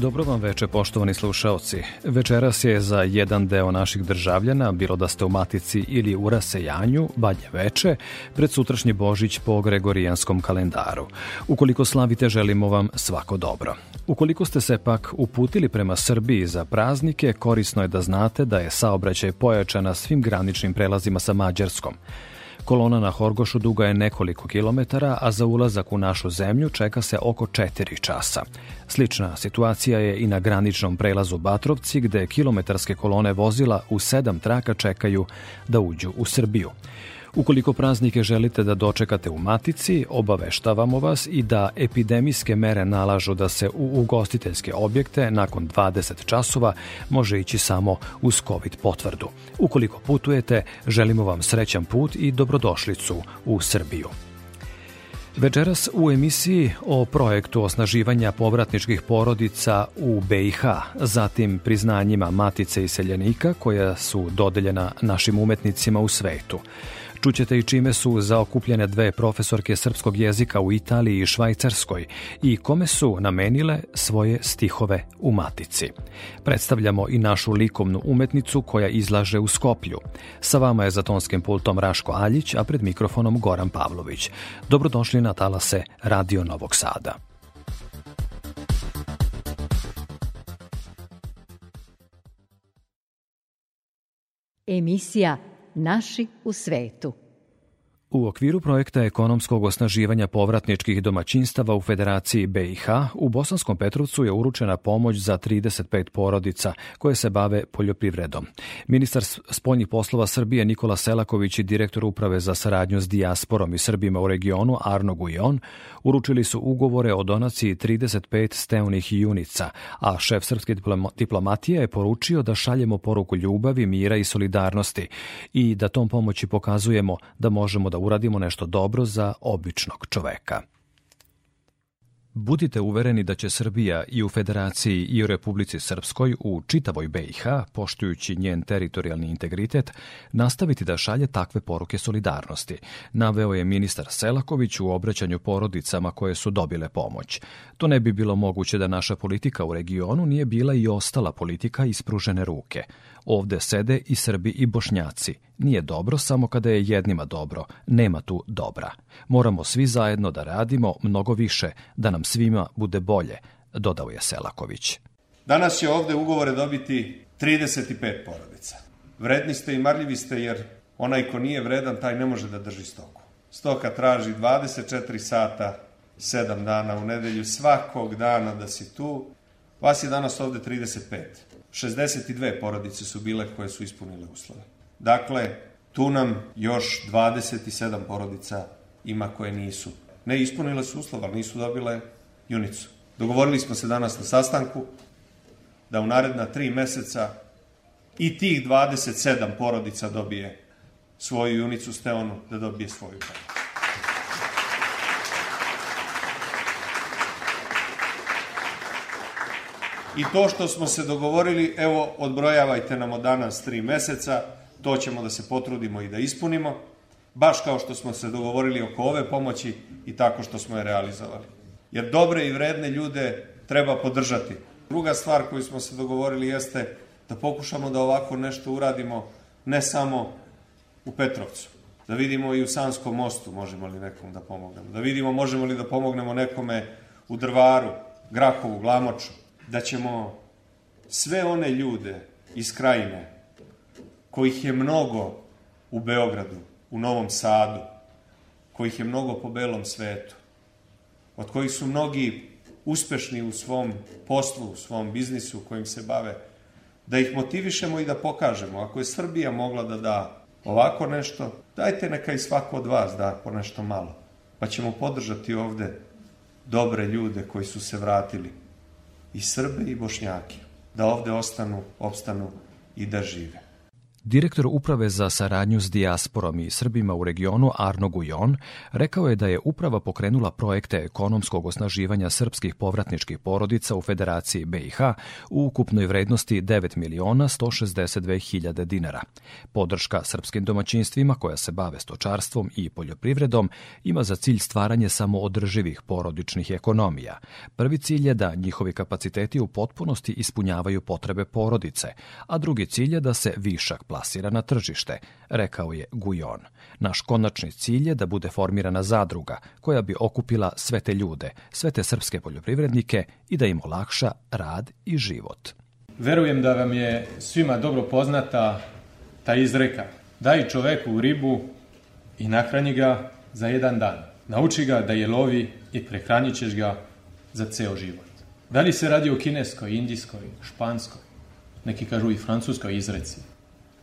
Dobro vam veče, poštovani slušaoci. Večeras je za jedan deo naših državljana, bilo da ste u Matici ili u Rasejanju, Banje veče, pred sutrašnji Božić po Gregorijanskom kalendaru. Ukoliko slavite, želimo vam svako dobro. Ukoliko ste se pak uputili prema Srbiji za praznike, korisno je da znate da je saobraćaj pojačan na svim graničnim prelazima sa Mađarskom. Kolona na Horgošu duga je nekoliko kilometara, a za ulazak u našu zemlju čeka se oko 4 časa. Slična situacija je i na graničnom prelazu Batrovci, gde kilometarske kolone vozila u sedam traka čekaju da uđu u Srbiju. Ukoliko praznike želite da dočekate u matici, obaveštavamo vas i da epidemijske mere nalažu da se u ugostiteljske objekte nakon 20 časova može ići samo uz COVID potvrdu. Ukoliko putujete, želimo vam srećan put i dobrodošlicu u Srbiju. Večeras u emisiji o projektu osnaživanja povratničkih porodica u BiH, zatim priznanjima Matice iseljenika koja su dodeljena našim umetnicima u svetu. Čućete i čime su zaokupljene dve profesorke srpskog jezika u Italiji i Švajcarskoj i kome su namenile svoje stihove u Matici. Predstavljamo i našu likovnu umetnicu koja izlaže u Skoplju. Sa vama je za tonskim pultom Raško Aljić, a pred mikrofonom Goran Pavlović. Dobrodošli na talase Radio Novog Sada. Emisija Naši u svetu. U okviru projekta ekonomskog osnaživanja povratničkih domaćinstava u Federaciji BiH, u Bosanskom Petrovcu je uručena pomoć za 35 porodica koje se bave poljoprivredom. Ministar spoljnih poslova Srbije Nikola Selaković i direktor uprave za saradnju s dijasporom i Srbima u regionu Arno Gujon uručili su ugovore o donaciji 35 steunih junica, a šef srpske diplomatije je poručio da šaljemo poruku ljubavi, mira i solidarnosti i da tom pomoći pokazujemo da možemo da uradimo nešto dobro za običnog čoveka. Budite uvereni da će Srbija i u Federaciji i u Republici Srpskoj u čitavoj BiH, poštujući njen teritorijalni integritet, nastaviti da šalje takve poruke solidarnosti, naveo je ministar Selaković u obraćanju porodicama koje su dobile pomoć. To ne bi bilo moguće da naša politika u regionu nije bila i ostala politika ispružene ruke. Ovde sede i Srbi i Bošnjaci. Nije dobro samo kada je jednima dobro, nema tu dobra. Moramo svi zajedno da radimo mnogo više, da nam svima bude bolje, dodao je Selaković. Danas će ovde ugovore dobiti 35 porodica. Vredni ste i marljivi ste jer onaj ko nije vredan, taj ne može da drži stoku. Stoka traži 24 sata, 7 dana u nedelju, svakog dana da si tu. Vas je danas ovde 35. 62 porodice su bile koje su ispunile uslove. Dakle, tu nam još 27 porodica ima koje nisu. Ne ispunile su uslove, ali nisu dobile junicu. Dogovorili smo se danas na sastanku da u naredna tri meseca i tih 27 porodica dobije svoju junicu Steonu, da dobije svoju pomoć. I to što smo se dogovorili, evo, odbrojavajte nam od danas tri meseca, to ćemo da se potrudimo i da ispunimo, baš kao što smo se dogovorili oko ove pomoći i tako što smo je realizovali. Jer dobre i vredne ljude treba podržati. Druga stvar koju smo se dogovorili jeste da pokušamo da ovako nešto uradimo ne samo u Petrovcu, da vidimo i u Sanskom mostu možemo li nekom da pomognemo, da vidimo možemo li da pomognemo nekome u Drvaru, Grahovu, Glamoču, da ćemo sve one ljude iz krajine, kojih je mnogo u Beogradu, u Novom Sadu, kojih je mnogo po belom svetu, od kojih su mnogi uspešni u svom poslu, u svom biznisu kojim se bave, da ih motivišemo i da pokažemo. Ako je Srbija mogla da da ovako nešto, dajte neka i svako od vas da po nešto malo. Pa ćemo podržati ovde dobre ljude koji su se vratili, i Srbe i Bošnjake, da ovde ostanu, opstanu i da žive. Direktor Uprave za saradnju s dijasporom i Srbima u regionu Arno Gujon rekao je da je uprava pokrenula projekte ekonomskog osnaživanja srpskih povratničkih porodica u Federaciji BiH u ukupnoj vrednosti 9 miliona 162 hiljade dinara. Podrška srpskim domaćinstvima koja se bave stočarstvom i poljoprivredom ima za cilj stvaranje samoodrživih porodičnih ekonomija. Prvi cilj je da njihovi kapaciteti u potpunosti ispunjavaju potrebe porodice, a drugi cilj je da se višak plasira na tržište, rekao je Gujon. Naš konačni cilj je da bude formirana zadruga koja bi okupila sve te ljude, sve te srpske poljoprivrednike i da im olakša rad i život. Verujem da vam je svima dobro poznata ta izreka. Daj čoveku ribu i nahrani ga za jedan dan. Nauči ga da je lovi i prehranit ćeš ga za ceo život. Da li se radi o kineskoj, indijskoj, španskoj, neki kažu i francuskoj izreci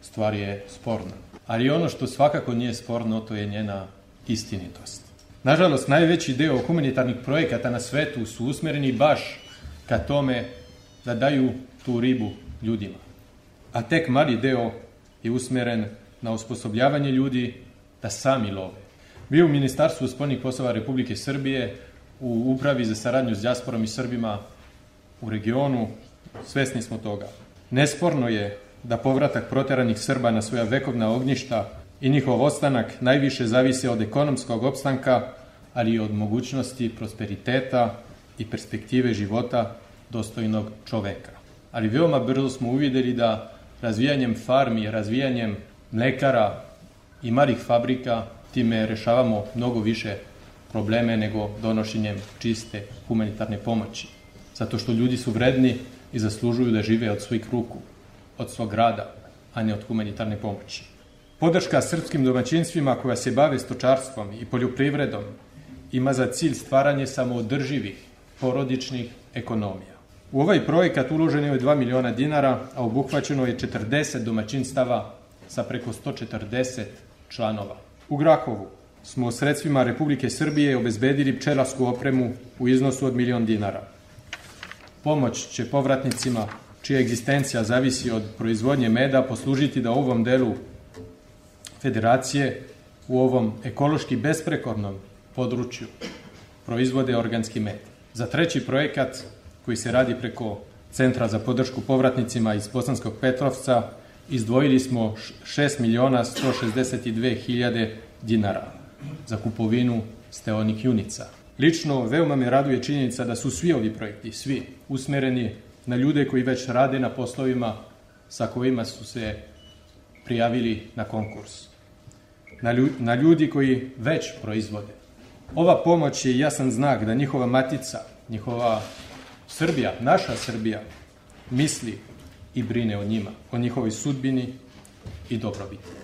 stvar je sporna. Ali ono što svakako nije sporno, to je njena istinitost. Nažalost, najveći deo humanitarnih projekata na svetu su usmereni baš ka tome da daju tu ribu ljudima. A tek mali deo je usmeren na osposobljavanje ljudi da sami love. Bio u Ministarstvu spoljnih poslova Republike Srbije u upravi za saradnju s dijasporom i Srbima u regionu, svesni smo toga. Nesporno je da povratak proteranih Srba na svoja vekovna ognjišta i njihov ostanak najviše zavise od ekonomskog opstanka, ali i od mogućnosti prosperiteta i perspektive života dostojnog čoveka. Ali veoma brzo smo uvideli da razvijanjem farmi, razvijanjem mlekara i malih fabrika time rešavamo mnogo više probleme nego donošenjem čiste humanitarne pomoći. Zato što ljudi su vredni i zaslužuju da žive od svojih ruku od svog rada, a ne od humanitarne pomoći. Podrška srpskim domaćinstvima koja se bave stočarstvom i poljoprivredom ima za cilj stvaranje samoodrživih porodičnih ekonomija. U ovaj projekat uloženo je 2 miliona dinara, a obuhvaćeno je 40 domaćinstava sa preko 140 članova. U Grahovu smo sredstvima Republike Srbije obezbedili pčelarsku opremu u iznosu od milion dinara. Pomoć će povratnicima čija egzistencija zavisi od proizvodnje meda, poslužiti da u ovom delu federacije, u ovom ekološki besprekornom području, proizvode organski med. Za treći projekat, koji se radi preko Centra za podršku povratnicima iz Bosanskog Petrovca, izdvojili smo 6 miliona 162 hiljade dinara za kupovinu steonih junica. Lično, veoma me raduje činjenica da su svi ovi projekti, svi, usmereni na ljude koji već rade na poslovima sa kojima su se prijavili na konkurs. Na, ljudi, na ljudi koji već proizvode. Ova pomoć je jasan znak da njihova matica, njihova Srbija, naša Srbija, misli i brine o njima, o njihovoj sudbini i dobrobiti.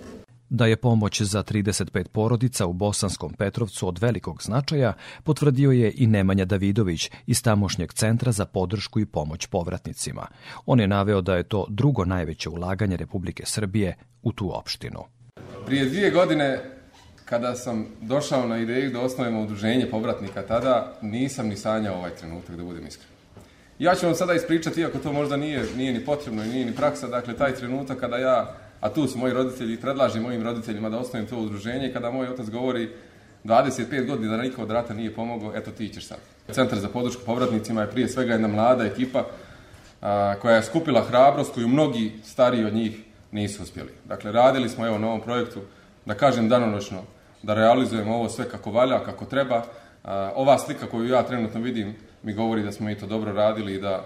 Da je pomoć za 35 porodica u Bosanskom Petrovcu od velikog značaja, potvrdio je i Nemanja Davidović iz tamošnjeg centra za podršku i pomoć povratnicima. On je naveo da je to drugo najveće ulaganje Republike Srbije u tu opštinu. Prije dvije godine kada sam došao na ideju da osnovimo udruženje povratnika, tada nisam ni sanjao ovaj trenutak, da budem iskren. Ja ću vam sada ispričati, iako to možda nije, nije ni potrebno i nije ni praksa, dakle, taj trenutak kada ja a tu su moji roditelji, predlažem mojim roditeljima da osnovim to udruženje, kada moj otac govori 25 godina da niko od rata nije pomogao, eto ti ćeš sad. Centar za podršku povratnicima je prije svega jedna mlada ekipa a, koja je skupila hrabrost koju mnogi stariji od njih nisu uspjeli. Dakle, radili smo evo na ovom projektu, da kažem danonočno, da realizujemo ovo sve kako valja, kako treba. A, ova slika koju ja trenutno vidim mi govori da smo i to dobro radili i da,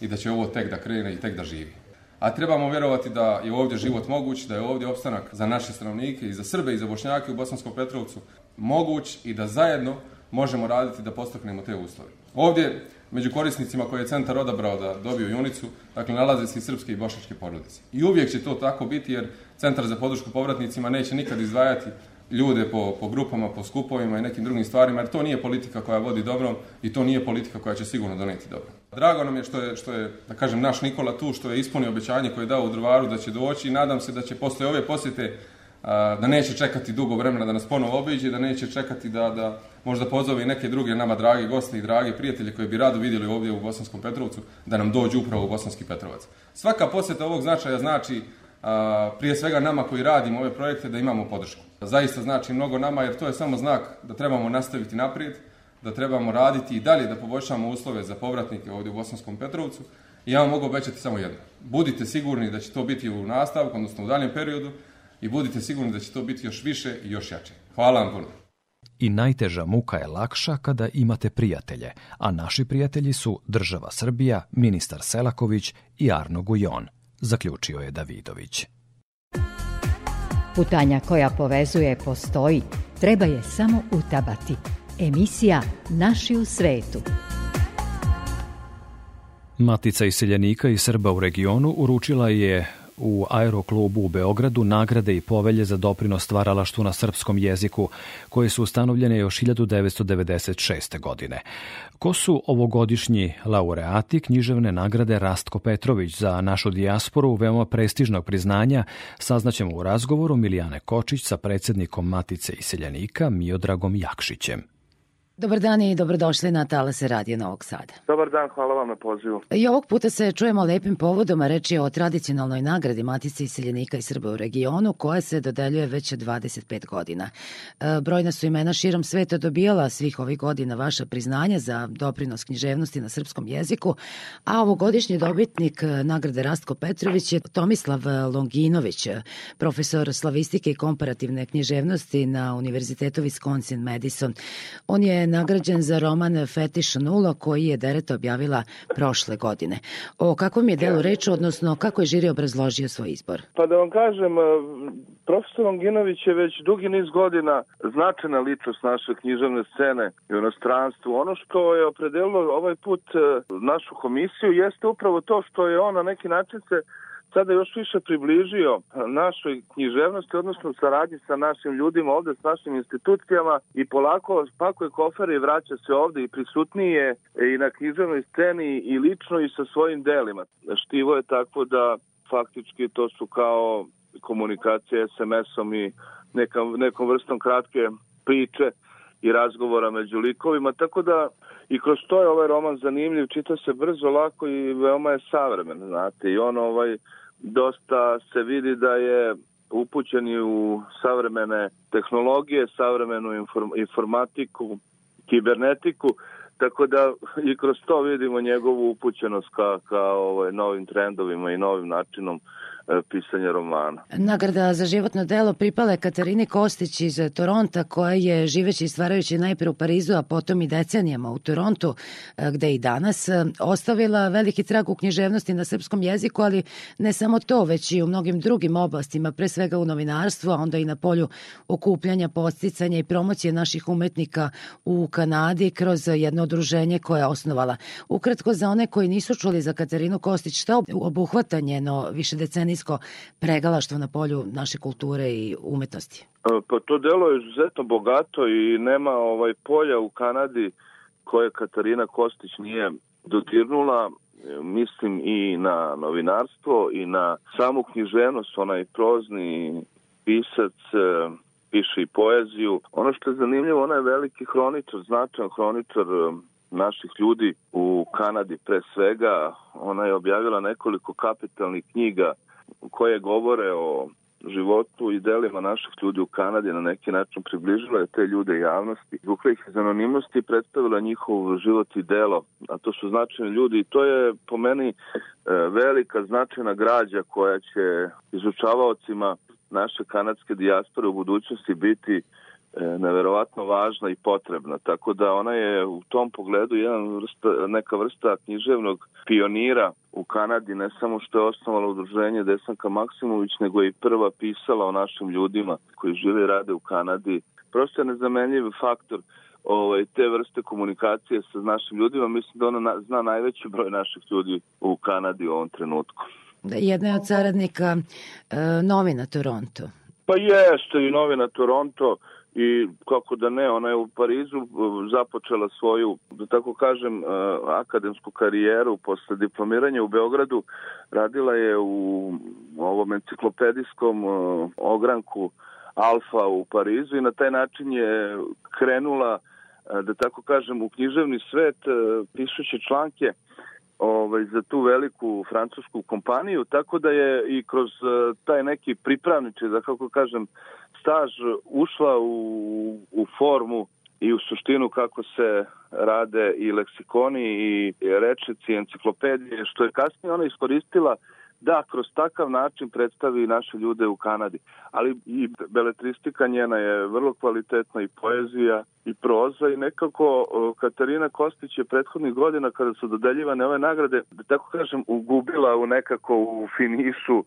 i da će ovo tek da krene i tek da živi a trebamo vjerovati da je ovdje život moguć, da je ovdje opstanak za naše stanovnike i za Srbe i za Bošnjake u Bosanskom Petrovcu moguć i da zajedno možemo raditi da postaknemo te uslove. Ovdje, među korisnicima koje je centar odabrao da dobiju junicu, dakle, nalaze se i srpske i bošnjačke porodice. I uvijek će to tako biti jer centar za podršku povratnicima neće nikad izdvajati ljude po, po grupama, po skupovima i nekim drugim stvarima, jer to nije politika koja vodi dobrom i to nije politika koja će sigurno doneti dobro. Drago nam je što je, što je, da kažem, naš Nikola tu, što je ispunio obećanje koje je dao u Drvaru da će doći i nadam se da će posle ove posjete da neće čekati dugo vremena da nas ponovo obiđe, da neće čekati da, da možda pozove i neke druge nama dragi gosti i dragi prijatelji koji bi rado vidjeli ovdje u Bosanskom Petrovcu, da nam dođu upravo u Bosanski Petrovac. Svaka posjeta ovog značaja znači a, prije svega nama koji radimo ove projekte da imamo podršku. Zaista znači mnogo nama jer to je samo znak da trebamo nastaviti naprijed, da trebamo raditi i dalje da poboljšamo uslove za povratnike ovdje u Bosanskom Petrovcu. I ja vam mogu obećati samo jedno. Budite sigurni da će to biti u nastavku, odnosno u daljem periodu i budite sigurni da će to biti još više i još jače. Hvala vam puno. I najteža muka je lakša kada imate prijatelje, a naši prijatelji su država Srbija, ministar Selaković i Arno Gujon, zaključio je Davidović. Putanja koja povezuje postoji, treba je samo utabati. Emisija Naši u svetu. Matica iseljenika i Srba u regionu uručila je u Aeroklubu u Beogradu nagrade i povelje za doprinos stvaralaštvu na srpskom jeziku, koje su ustanovljene još 1996. godine. Ko su ovogodišnji laureati književne nagrade Rastko Petrović za našu dijasporu veoma prestižnog priznanja saznaćemo u razgovoru Milijane Kočić sa predsednikom Matice iseljenika Miodragom Jakšićem. Dobar dan i dobrodošli na Talase Radio Novog Sada. Dobar dan, hvala vam na pozivu. I ovog puta se čujemo lepim povodom, a reč je o tradicionalnoj nagradi Matice iseljenika i Srba u regionu, koja se dodeljuje već 25 godina. E, brojna su imena širom sveta dobijala svih ovih godina vaša priznanja za doprinos književnosti na srpskom jeziku, a ovogodišnji dobitnik nagrade Rastko Petrović je Tomislav Longinović, profesor slavistike i komparativne književnosti na Univerzitetu Wisconsin-Madison. On je nagrađen za roman Fetiš nula koji je Dereta objavila prošle godine. O kakvom je delu reč, odnosno kako je žiri obrazložio svoj izbor? Pa da vam kažem, e, profesor Longinović je već dugi niz godina značajna ličnost naše književne scene i inostranstvu. Ono što je opredelilo ovaj put e, našu komisiju jeste upravo to što je on na neki način se sada još više približio našoj književnosti, odnosno saradnji sa našim ljudima ovde, s našim institucijama i polako spakuje kofere i vraća se ovde i prisutnije i na književnoj sceni i lično i sa svojim delima. Štivo je tako da faktički to su kao komunikacije SMS-om i neka, nekom vrstom kratke priče i razgovora među likovima, tako da i kroz to je ovaj roman zanimljiv, čita se brzo, lako i veoma je savremen, znate, i on ovaj dosta se vidi da je upućeni u savremene tehnologije, savremenu inform, informatiku, kibernetiku, tako da i kroz to vidimo njegovu upućenost ka, ka ovaj, novim trendovima i novim načinom pisanja romana. Nagrada za životno delo pripala je Katarini Kostić iz Toronta koja je živeći i stvarajući najpre u Parizu, a potom i decenijama u Torontu, e, gde i danas, e, ostavila veliki trag u književnosti na srpskom jeziku, ali ne samo to, već i u mnogim drugim oblastima, pre svega u novinarstvu, a onda i na polju okupljanja, posticanja i promocije naših umetnika u Kanadi kroz jedno udruženje koje je osnovala. Ukratko za one koji nisu čuli za Katarinu Kostić, šta obuhvata njeno više istorijsko pregalaštvo na polju naše kulture i umetnosti? E, pa to delo je izuzetno bogato i nema ovaj polja u Kanadi koje Katarina Kostić nije dodirnula mislim i na novinarstvo i na samu književnost, onaj prozni pisac, e, piše i poeziju. Ono što je zanimljivo, ona je veliki hroničar, značajan hroničar e, naših ljudi u Kanadi pre svega. Ona je objavila nekoliko kapitalnih knjiga koje govore o životu i delima naših ljudi u Kanadi na neki način približila je te ljude javnosti. Vukla ih iz anonimnosti i predstavila njihov život i delo, a to su značajni ljudi i to je po meni e, velika značajna građa koja će izučavaocima naše kanadske dijaspore u budućnosti biti neverovatno važna i potrebna, tako da ona je u tom pogledu jedan vrsta, neka vrsta književnog pionira u Kanadi, ne samo što je osnovala udruženje Desanka Maksimović, nego je i prva pisala o našim ljudima koji žive i rade u Kanadi. Prosto je nezamenljiv faktor ovaj, te vrste komunikacije sa našim ljudima. Mislim da ona na, zna najveći broj naših ljudi u Kanadi u ovom trenutku. Da, jedna je od saradnika e, novina Toronto. Pa jeste i novina Toronto i kako da ne, ona je u Parizu započela svoju, da tako kažem, akademsku karijeru posle diplomiranja u Beogradu. Radila je u ovom enciklopedijskom ogranku Alfa u Parizu i na taj način je krenula, da tako kažem, u književni svet pišući članke ovaj, za tu veliku francusku kompaniju, tako da je i kroz taj neki pripravniči, da kako kažem, staž ušla u, u formu i u suštinu kako se rade i leksikoni i rečnici, enciklopedije, što je kasnije ona iskoristila da kroz takav način predstavi naše ljude u Kanadi. Ali i beletristika njena je vrlo kvalitetna i poezija i proza i nekako Katarina Kostić je prethodnih godina kada su dodeljivane ove nagrade, da tako kažem, ugubila u nekako u finišu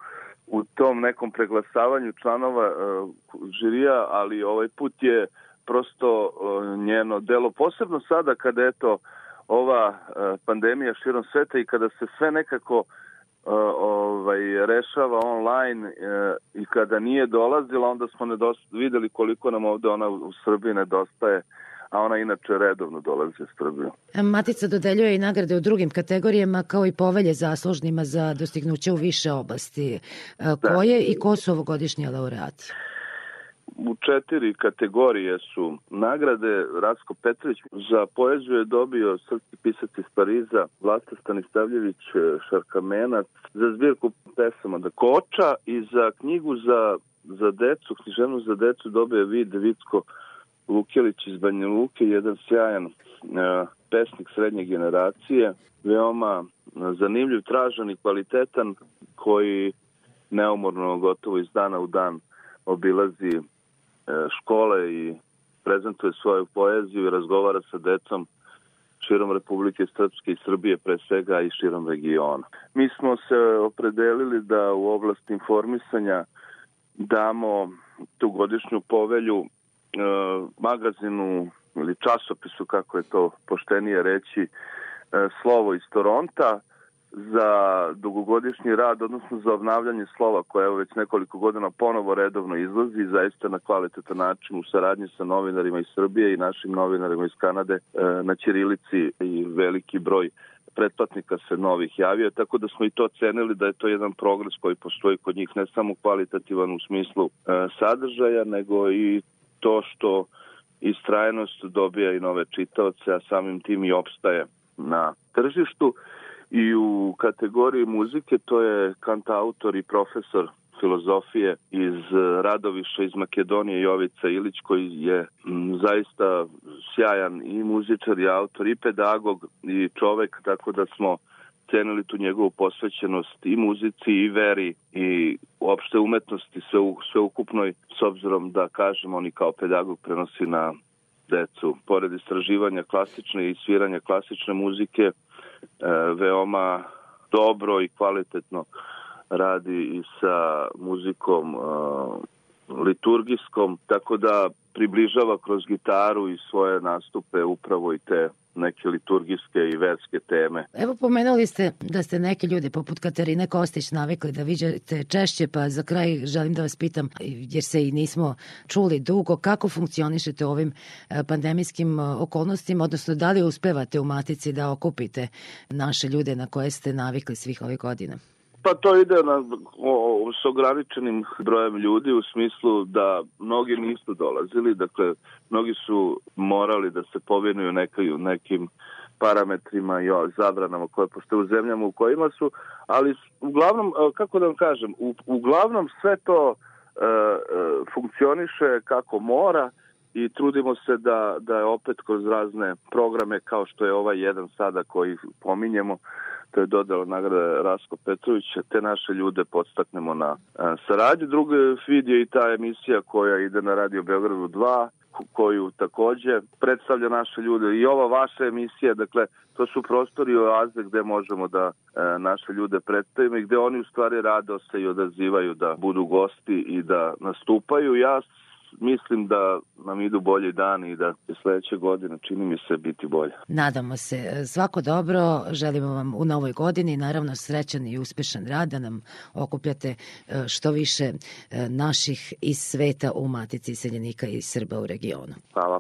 u tom nekom preglasavanju članova uh, žirija, ali ovaj put je prosto uh, njeno delo, posebno sada kada eto ova uh, pandemija širom sveta i kada se sve nekako ovaj, rešava online i kada nije dolazila, onda smo nedost, videli koliko nam ovde ona u Srbiji nedostaje a ona inače redovno dolazi u Srbiju. Matica dodeljuje i nagrade u drugim kategorijama kao i povelje zaslužnima za dostignuće u više oblasti. Da. Koje i ko su ovogodišnji laureati? u četiri kategorije su nagrade Rasko Petrović za poeziju je dobio srpski pisac iz Pariza Vlasta Stanistavljević Šarkamenac za zbirku pesama da Koča i za knjigu za, za decu, književnu za decu dobio Vid Vicko Lukelić iz Banja Luke, jedan sjajan uh, pesnik srednje generacije, veoma zanimljiv, tražan i kvalitetan, koji neumorno gotovo iz dana u dan obilazi uh, škole i prezentuje svoju poeziju i razgovara sa decom širom Republike Srpske i Srbije, pre svega i širom regiona. Mi smo se opredelili da u oblasti informisanja damo tu godišnju povelju E, magazinu ili časopisu, kako je to poštenije reći, e, slovo iz Toronta za dugogodišnji rad, odnosno za obnavljanje slova koje evo već nekoliko godina ponovo redovno izlazi zaista na kvalitetan način u saradnji sa novinarima iz Srbije i našim novinarima iz Kanade e, na Ćirilici i veliki broj pretplatnika se novih javio, tako da smo i to cenili da je to jedan progres koji postoji kod njih ne samo kvalitativan u smislu e, sadržaja, nego i to što istrajenost dobija i nove čitaoce, a samim tim i opstaje na tržištu. I u kategoriji muzike to je kantautor i profesor filozofije iz Radoviša iz Makedonije Jovica Ilić koji je zaista sjajan i muzičar i autor i pedagog i čovek tako da smo cenili tu njegovu posvećenost i muzici i veri i uopšte umetnosti sve, u, sve ukupnoj s obzirom da kažem on i kao pedagog prenosi na decu. Pored istraživanja klasične i sviranja klasične muzike e, veoma dobro i kvalitetno radi i sa muzikom e, liturgijskom, tako da približava kroz gitaru i svoje nastupe upravo i te neke liturgijske i verske teme. Evo pomenuli ste da ste neke ljude poput Katarine Kostić navikli da viđate češće, pa za kraj želim da vas pitam, jer se i nismo čuli dugo, kako funkcionišete u ovim e, pandemijskim e, okolnostima, odnosno da li uspevate u Matici da okupite naše ljude na koje ste navikli svih ovih godina? Pa to ide na, o, s ograničenim brojem ljudi u smislu da mnogi nisu dolazili, dakle mnogi su morali da se povinuju nekaj, nekim parametrima i zabranama koje postoje u zemljama u kojima su, ali uglavnom, kako da vam kažem, u, uglavnom sve to e, e, funkcioniše kako mora i trudimo se da, da je opet kroz razne programe kao što je ovaj jedan sada koji pominjemo, to je dodala nagrada Rasko Petrovića, te naše ljude podstaknemo na a, saradnju. Drugi vid je i ta emisija koja ide na Radio Beogradu 2, koju takođe predstavlja naše ljude i ova vaša emisija, dakle to su prostori oaze gde možemo da e, naše ljude predstavimo i gde oni u stvari rado se i odazivaju da budu gosti i da nastupaju. Ja mislim da nam idu bolji dani i da će sledeće godine, čini mi se, biti bolje. Nadamo se. Svako dobro, želimo vam u novoj godini, naravno srećan i uspešan rad, da nam okupljate e, što više e, naših iz sveta u Matici iseljenika i Srba u regionu. Hvala.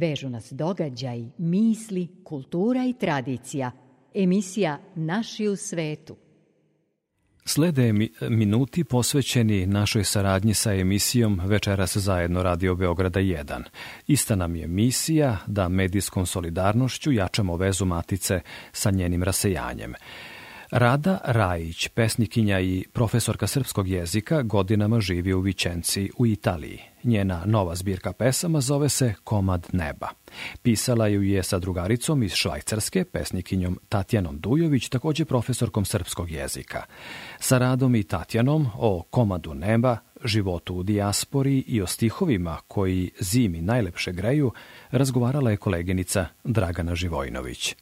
Vežu nas događaj, misli, kultura i tradicija. Emisija Naši u svetu. Slede mi, minuti posvećeni našoj saradnji sa emisijom Večeras zajedno Radio Beograda 1. Ista nam je misija da medijskom solidarnošću jačamo vezu matice sa njenim rasejanjem. Rada Rajić, pesnikinja i profesorka srpskog jezika, godinama živi u Vičenci u Italiji. Njena nova zbirka pesama zove se Komad neba. Pisala ju je sa drugaricom iz Švajcarske, pesnikinjom Tatjanom Dujović, takođe profesorkom srpskog jezika. Sa radom i Tatjanom o komadu neba, životu u dijaspori i o stihovima koji zimi najlepše greju, razgovarala je koleginica Dragana Živojnović.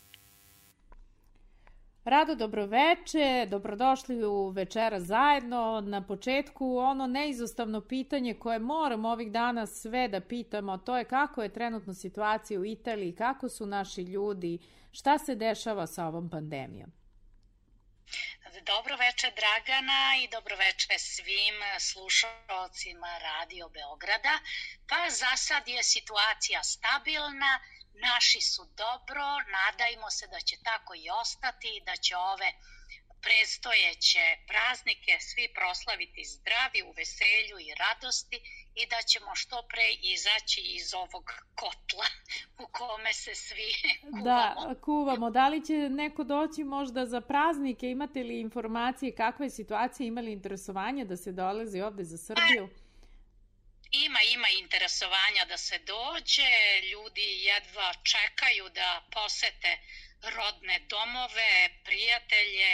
Rado, dobroveče, dobrodošli u Večera zajedno. Na početku ono neizostavno pitanje koje moramo ovih dana sve da pitamo, to je kako je trenutno situacija u Italiji, kako su naši ljudi, šta se dešava sa ovom pandemijom? Dobro veče Dragana i dobro veče svim slušalcima Radio Beograda. Pa za sad je situacija stabilna, naši su dobro, nadajmo se da će tako i ostati, da će ove predstojeće praznike svi proslaviti zdravi, u veselju i radosti i da ćemo što pre izaći iz ovog kotla u kome se svi kuvamo. Da, kuvamo. Da li će neko doći možda za praznike? Imate li informacije kakva je situacija? Imali interesovanje da se dolazi ovde za Srbiju? Ima, ima interesovanja da se dođe, ljudi jedva čekaju da posete rodne domove, prijatelje,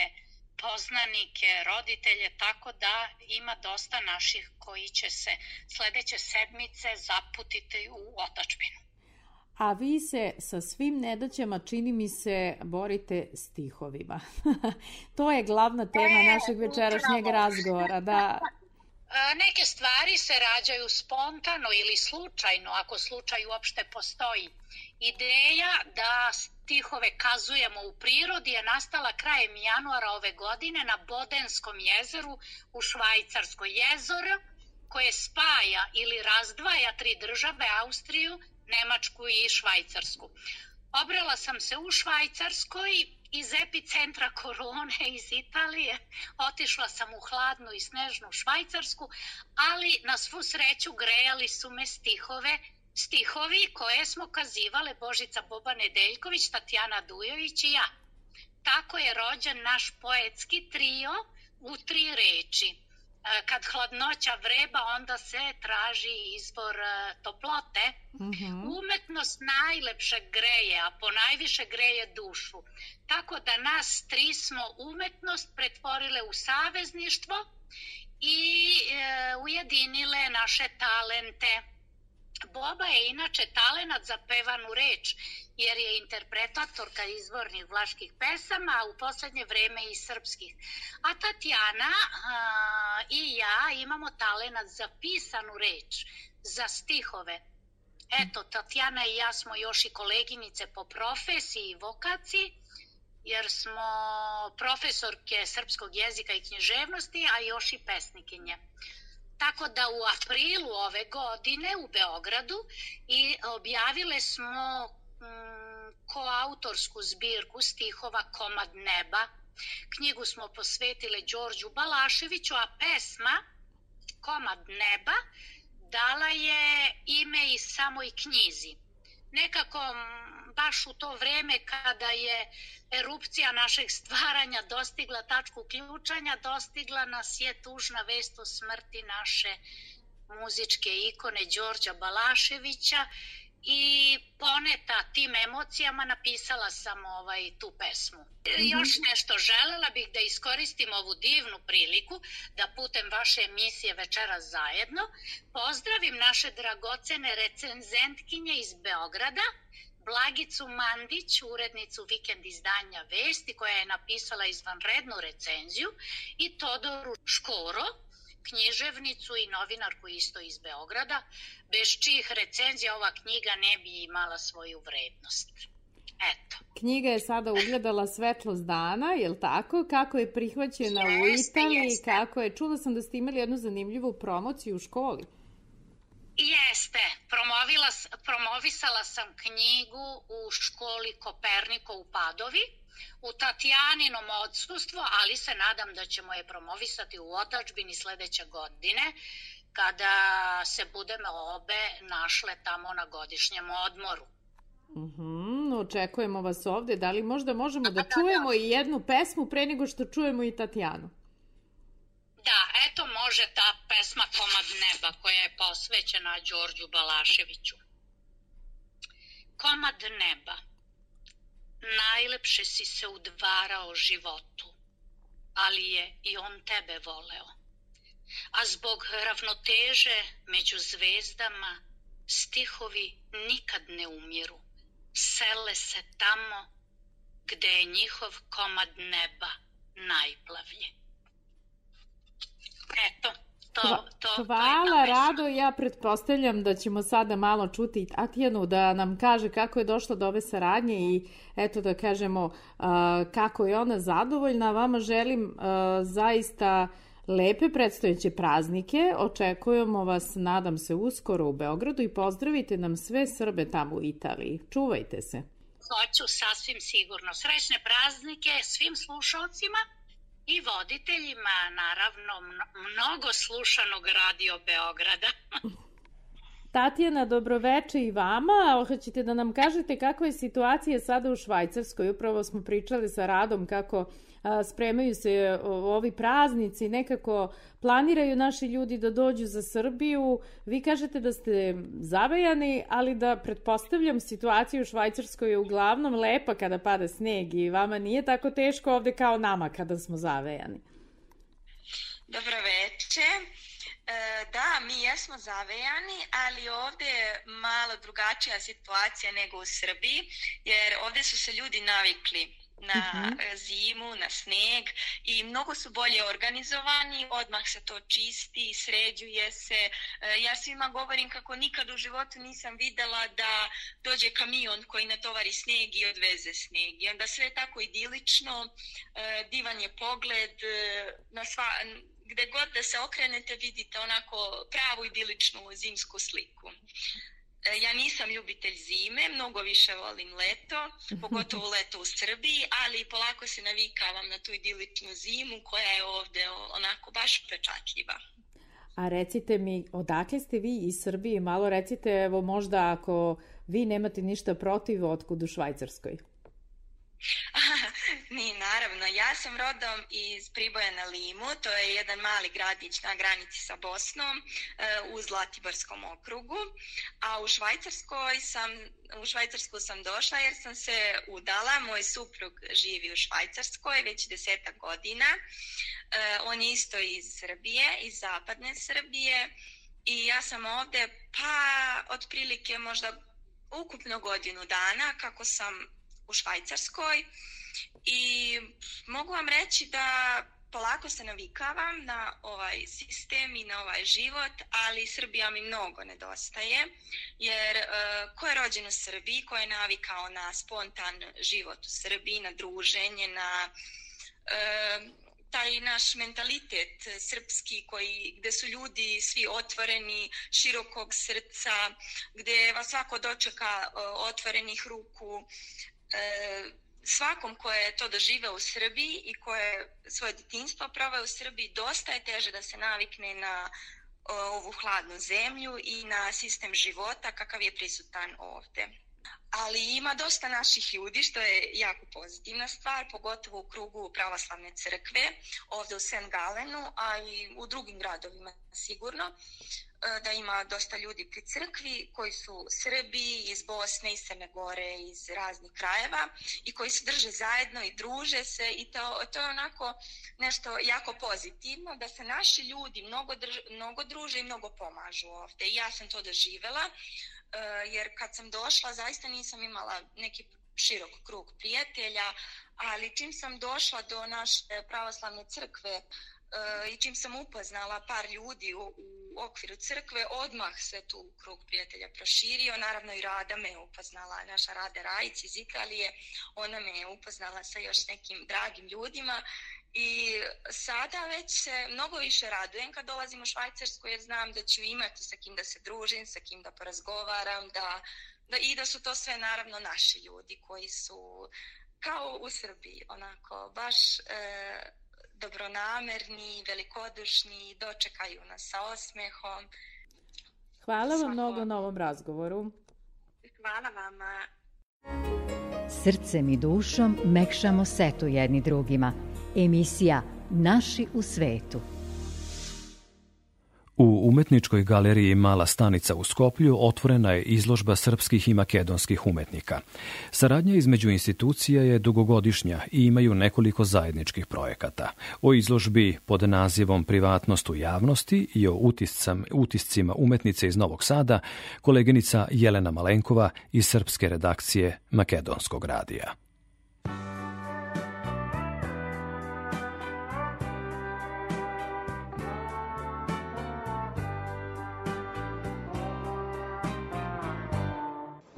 poznanike, roditelje, tako da ima dosta naših koji će se sledeće sedmice zaputiti u otačbinu. A vi se sa svim nedaćama, čini mi se, borite stihovima. to je glavna tema e, našeg večerašnjeg razgovora. Da, Neke stvari se rađaju spontano ili slučajno, ako slučaj uopšte postoji. Ideja da stihove kazujemo u prirodi je nastala krajem januara ove godine na Bodenskom jezeru u Švajcarskoj jezero koje spaja ili razdvaja tri države, Austriju, Nemačku i Švajcarsku. Obrela sam se u Švajcarskoj iz epicentra korone iz Italije. Otišla sam u hladnu i snežnu Švajcarsku, ali na svu sreću grejali su me stihove stihovi koje smo kazivale Božica Boba Nedeljković, Tatjana Dujović i ja. Tako je rođen naš poetski trio u tri reči. E, kad hladnoća vreba, onda se traži izbor e, toplote. Mm -hmm. Umetnost najlepše greje, a po najviše greje dušu. Tako da nas tri smo umetnost pretvorile u savezništvo i e, ujedinile naše talente Boba je inače talenat za pevanu reč, jer je interpretatorka izvornih vlaških pesama, a u poslednje vreme i srpskih. A Tatjana a, i ja imamo talenat za pisanu reč, za stihove. Eto, Tatjana i ja smo još i koleginice po profesiji i vokaciji, jer smo profesorke srpskog jezika i književnosti, a još i pesnikinje. Tako da u aprilu ove godine u Beogradu i objavile smo mm, koautorsku zbirku stihova Komad neba. Knjigu smo posvetile Đorđu Balaševiću, a pesma Komad neba dala je ime i samoj knjizi. Nekako baš u to vreme kada je erupcija našeg stvaranja dostigla tačku ključanja, dostigla nas je tužna vest o smrti naše muzičke ikone Đorđa Balaševića i poneta tim emocijama napisala sam ovaj tu pesmu. -hmm. Još nešto želela bih da iskoristim ovu divnu priliku da putem vaše emisije Večera zajedno pozdravim naše dragocene recenzentkinje iz Beograda Blagicu Mandić, urednicu vikend izdanja Vesti, koja je napisala izvanrednu recenziju, i Todoru Škoro, književnicu i novinarku isto iz Beograda, bez čijih recenzija ova knjiga ne bi imala svoju vrednost. Eto. Knjiga je sada ugledala svetlost dana, je li tako? Kako je prihvaćena jeste, u Italiji? Jeste. Kako je? Čula sam da ste imali jednu zanimljivu promociju u školi. Jeste, promovila, promovisala sam knjigu u školi Koperniko u Padovi, u Tatjaninom odsustvu, ali se nadam da ćemo je promovisati u otačbini sledeće godine, kada se budemo obe našle tamo na godišnjem odmoru. Mhm, očekujemo vas ovde. Da li možda možemo da, da čujemo da, da. i jednu pesmu pre nego što čujemo i Tatjanu? Da, eto može ta pesma Komad neba koja je posvećena Đorđu Balaševiću. Komad neba, najlepše si se udvarao životu, ali je i on tebe voleo. A zbog ravnoteže među zvezdama stihovi nikad ne umiru, sele se tamo gde je njihov komad neba najplavlje. Eto, to, to, Hvala, to Rado. Ja pretpostavljam da ćemo sada malo čuti Tatjanu da nam kaže kako je došla do ove saradnje i eto da kažemo uh, kako je ona zadovoljna. Vama želim uh, zaista lepe predstojeće praznike. Očekujemo vas, nadam se, uskoro u Beogradu i pozdravite nam sve Srbe tamo u Italiji. Čuvajte se. Hoću sasvim sigurno. Srećne praznike svim slušalcima i voditeljima, naravno, mnogo slušanog radio Beograda. Tatjana, dobroveče i vama. Hoćete da nam kažete kakva je situacija sada u Švajcarskoj? Upravo smo pričali sa Radom kako spremaju se ovi praznici, nekako planiraju naši ljudi da dođu za Srbiju. Vi kažete da ste zavejani, ali da pretpostavljam situaciju u Švajcarskoj je uglavnom lepa kada pada sneg i vama nije tako teško ovde kao nama kada smo zavejani. Dobro veče. E, da, mi jesmo zavejani, ali ovde je malo drugačija situacija nego u Srbiji, jer ovde su se ljudi navikli na uh-huh. zimu, na sneg i mnogo su bolje organizovani, odmah se to čisti, sređuje se. E, ja svima govorim kako nikad u životu nisam videla da dođe kamion koji natovari sneg i odveze sneg. I onda sve je tako idilično, e, divan je pogled, na sva, gde god da se okrenete vidite onako pravu idiličnu zimsku sliku. E, ja nisam ljubitelj zime, mnogo više volim leto, pogotovo leto u Srbiji, ali polako se navikavam na tu idiličnu zimu koja je ovde onako baš pečatljiva. A recite mi, odakle ste vi iz Srbije? Malo recite, evo možda ako vi nemate ništa protiv, otkud u Švajcarskoj? Mi, naravno. Ja sam rodom iz Priboja na Limu, to je jedan mali gradić na granici sa Bosnom e, u Zlatiborskom okrugu, a u Švajcarskoj sam, u Švajcarsku sam došla jer sam se udala, moj suprug živi u Švajcarskoj već deseta godina, e, on je isto iz Srbije, iz zapadne Srbije i ja sam ovde pa otprilike možda ukupno godinu dana kako sam u Švajcarskoj i mogu vam reći da polako se navikavam na ovaj sistem i na ovaj život, ali Srbija mi mnogo nedostaje, jer uh, ko je rođen u Srbiji, ko je navikao na spontan život u Srbiji, na druženje, na uh, taj naš mentalitet srpski koji, gde su ljudi svi otvoreni, širokog srca, gde vas svako dočeka uh, otvorenih ruku, e, svakom ko je to doživeo u Srbiji i ko je svoje detinstvo proveo u Srbiji, dosta je teže da se navikne na ovu hladnu zemlju i na sistem života kakav je prisutan ovde. Ali ima dosta naših ljudi, što je jako pozitivna stvar, pogotovo u krugu pravoslavne crkve, ovde u St. Galenu, a i u drugim gradovima sigurno. E, da ima dosta ljudi pri crkvi koji su Srbi iz Bosne, iz Crne Gore, iz raznih krajeva i koji se drže zajedno i druže se i to, to je onako nešto jako pozitivno da se naši ljudi mnogo, drž, mnogo druže i mnogo pomažu ovde. I ja sam to doživela e, jer kad sam došla zaista nisam imala neki širok krug prijatelja, ali čim sam došla do naše pravoslavne crkve uh, i čim sam upoznala par ljudi u, u okviru crkve, odmah se tu krug prijatelja proširio. Naravno i Rada me je upoznala, naša Rada Rajic iz Italije, ona me je upoznala sa još nekim dragim ljudima I sada već se mnogo više radujem kad dolazim u Švajcarsku jer znam da ću imati sa kim da se družim, sa kim da porazgovaram, da, da, i da su to sve naravno naši ljudi koji su kao u Srbiji, onako baš e, dobronamerni, velikodušni, dočekaju nas sa osmehom. Hvala vam Svako... mnogo na ovom razgovoru. Hvala vama. Srcem i dušom mekšamo setu jedni drugima. Emisija Naši u svetu. U umetničkoj galeriji Mala stanica u Skoplju otvorena je izložba srpskih i makedonskih umetnika. Saradnja između institucija je dugogodišnja i imaju nekoliko zajedničkih projekata. O izložbi pod nazivom Privatnost u javnosti i o utiscam, utiscima umetnice iz Novog Sada koleginica Jelena Malenkova iz srpske redakcije Makedonskog radija.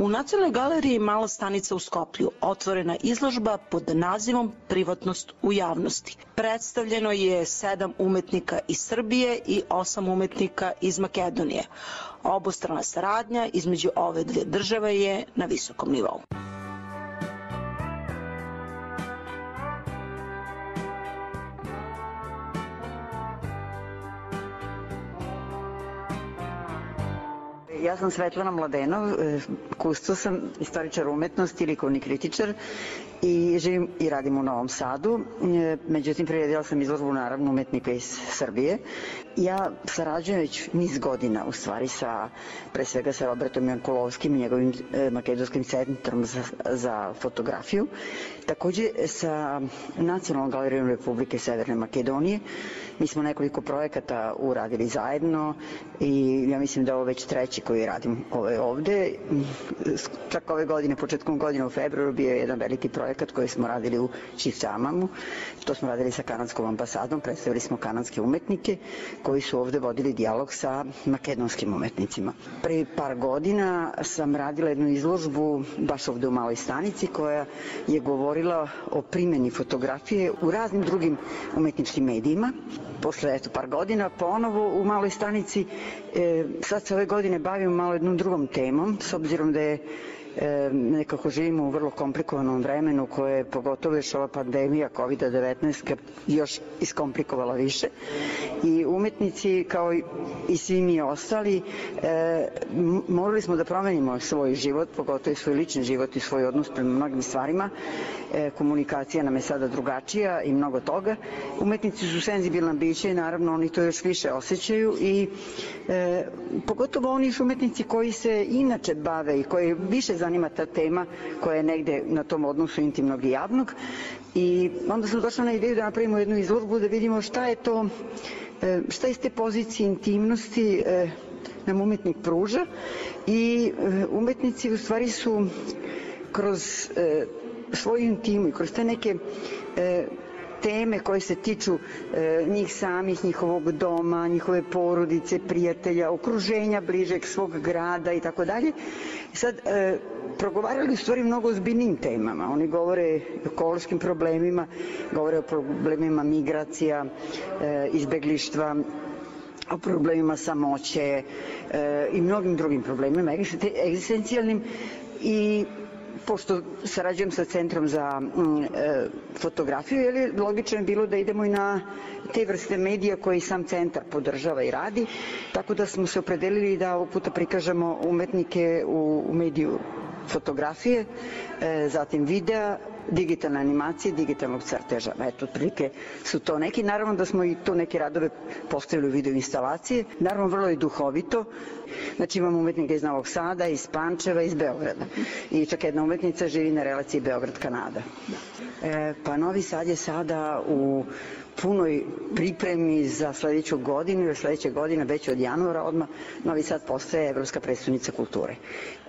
U Nacionalnoj galeriji Mala stanica u Skoplju otvorena izložba pod nazivom Privatnost u javnosti. Predstavljeno je sedam umetnika iz Srbije i osam umetnika iz Makedonije. Obostrana saradnja između ove dve države je na visokom nivou. Ja sam Svetlana Mladenov, e, kusto sam istoričar umetnosti, likovni kritičar i živim i radim u Novom Sadu. E, međutim, priredila sam izložbu naravno umetnika iz Srbije. Ja sarađujem već niz godina u stvari sa, pre svega sa Robertom Jankulovskim i njegovim e, makedonskim centrom za, za fotografiju. Takođe sa Nacionalnom galerijom Republike Severne Makedonije. Mi smo nekoliko projekata uradili zajedno i ja mislim da ovo već treći koji radim ove ovde. Čak ove godine, početkom godine u februaru bio je jedan veliki projekat koji smo radili u Čisamamu. To smo radili sa kanadskom ambasadom, predstavili smo kanadske umetnike koji su ovde vodili dijalog sa makedonskim umetnicima. Pre par godina sam radila jednu izložbu baš ovde u Maloj stanici koja je govorila o primjeni fotografije u raznim drugim umetničkim medijima. Posle eto, par godina ponovo u Maloj stanici e, sad se ove godine bavim malo jednom drugom temom s obzirom da je e, nekako živimo u vrlo komplikovanom vremenu koje je pogotovo još ova pandemija COVID-19 još iskomplikovala više i umetnici kao i svi mi ostali e, morali smo da promenimo svoj život, pogotovo i svoj lični život i svoj odnos prema mnogim stvarima e, komunikacija nam je sada drugačija i mnogo toga. Umetnici su senzibilna bića i naravno oni to još više osjećaju i e, pogotovo oni su umetnici koji se inače bave i koji više zanima ta tema koja je negde na tom odnosu intimnog i javnog i onda sam došla na ideju da napravimo jednu izložbu da vidimo šta je to e, šta iz te pozicije intimnosti e, nam umetnik pruža i e, umetnici u stvari su kroz svoju intimu i kroz te neke teme koje se tiču e, njih samih, njihovog doma, njihove porodice, prijatelja, okruženja bližeg svog grada i tako dalje. Sad, e, progovarali u stvari mnogo ozbiljnim temama. Oni govore o ekološkim problemima, govore o problemima migracija, e, izbeglištva, o problemima samoće e, i mnogim drugim problemima egzistencijalnim i pošto sarađujem sa Centrom za mm, e, fotografiju, je li logično je bilo da idemo i na te vrste medija koji sam centar podržava i radi, tako da smo se opredelili da ovog puta prikažemo umetnike u, u mediju fotografije, e, zatim videa, digitalne animacije, digitalnog crteža. Eto, otprilike su to neki. Naravno da smo i to neke radove postavili u video instalacije. Naravno, vrlo je duhovito. Znači imamo umetnika iz Novog Sada, iz Pančeva, iz Beograda. I čak jedna umetnica živi na relaciji Beograd-Kanada. E, pa Novi Sad je sada u punoj pripremi za sledeću godinu, jer sledeće godine, već od januara odmah, Novi Sad postaje Evropska predstavnica kulture.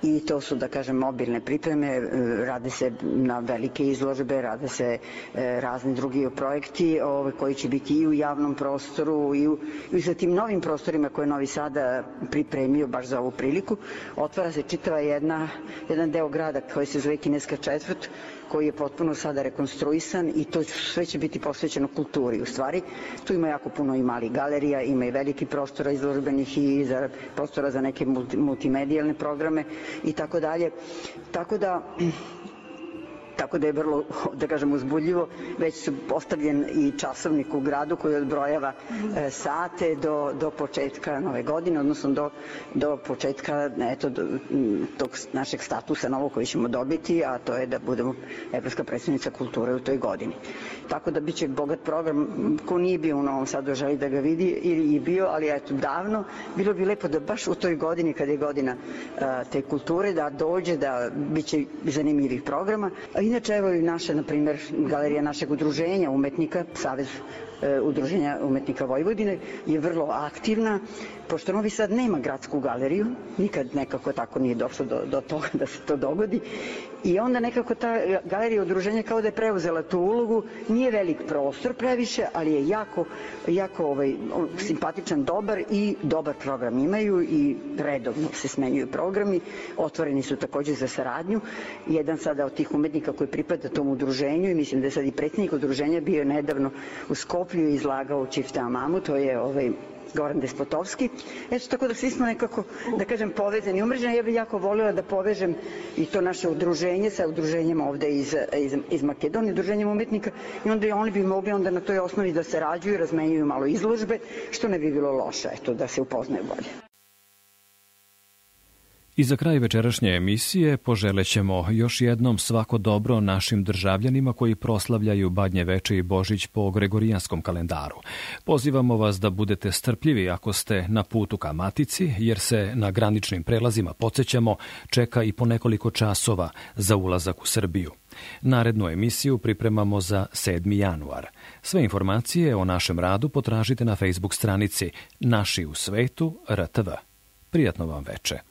I to su, da kažem, mobilne pripreme, e, rade se na velike izložbe, rade se e, razni drugi projekti ove, koji će biti i u javnom prostoru i, u, i sa tim novim prostorima koje Novi Sada pripremio baš za ovu priliku. Otvara se čitava jedna, jedan deo grada koji se zove Kineska četvrt, koji je potpuno sada rekonstruisan i to sve će biti posvećeno kulturi. U stvari, tu ima jako puno i malih galerija, ima i veliki prostora izložbenih i za, prostora za neke multi, multimedijalne programe i tako dalje. Tako da tako da je vrlo, da kažem, uzbudljivo. Već su postavljen i časovnik u gradu koji odbrojava e, sate do, do početka nove godine, odnosno do, do početka eto, do, tog našeg statusa novog koji ćemo dobiti, a to je da budemo Evropska predstavnica kulture u toj godini. Tako da biće bogat program, ko nije bio u Novom Sadu želi da ga vidi ili je bio, ali eto davno, bilo bi lepo da baš u toj godini, kada je godina a, te kulture, da dođe, da biće zanimljivih programa. Inače, evo i naša, na primer, galerija našeg udruženja umetnika, Savez udruženja umetnika Vojvodine je vrlo aktivna pošto Novi Sad nema gradsku galeriju, nikad nekako tako nije došlo do, do toga da se to dogodi, i onda nekako ta galerija udruženja kao da je preuzela tu ulogu, nije velik prostor previše, ali je jako, jako ovaj, simpatičan, dobar i dobar program imaju i redovno se smenjuju programi, otvoreni su takođe za saradnju. Jedan sada od tih umetnika koji pripada tom udruženju i mislim da je sad i predsjednik udruženja bio nedavno u Skoplju izlagao Čifta Amamu, to je ovaj, Goran Despotovski. Eto, tako da svi smo nekako, da kažem, povezani, umreženi. Ja bih jako volila da povežem i to naše udruženje sa udruženjem ovde iz, iz, iz Makedonije, udruženjem umetnika i onda i oni bi mogli onda na toj osnovi da se rađuju, razmenjuju malo izložbe, što ne bi bilo loše, eto, da se upoznaju bolje. I za kraj večerašnje emisije poželećemo još jednom svako dobro našim državljanima koji proslavljaju Badnje veče i Božić po Gregorijanskom kalendaru. Pozivamo vas da budete strpljivi ako ste na putu ka matici, jer se na graničnim prelazima, podsjećamo, čeka i po nekoliko časova za ulazak u Srbiju. Narednu emisiju pripremamo za 7. januar. Sve informacije o našem radu potražite na Facebook stranici Naši u svetu RTV. Prijatno vam veče.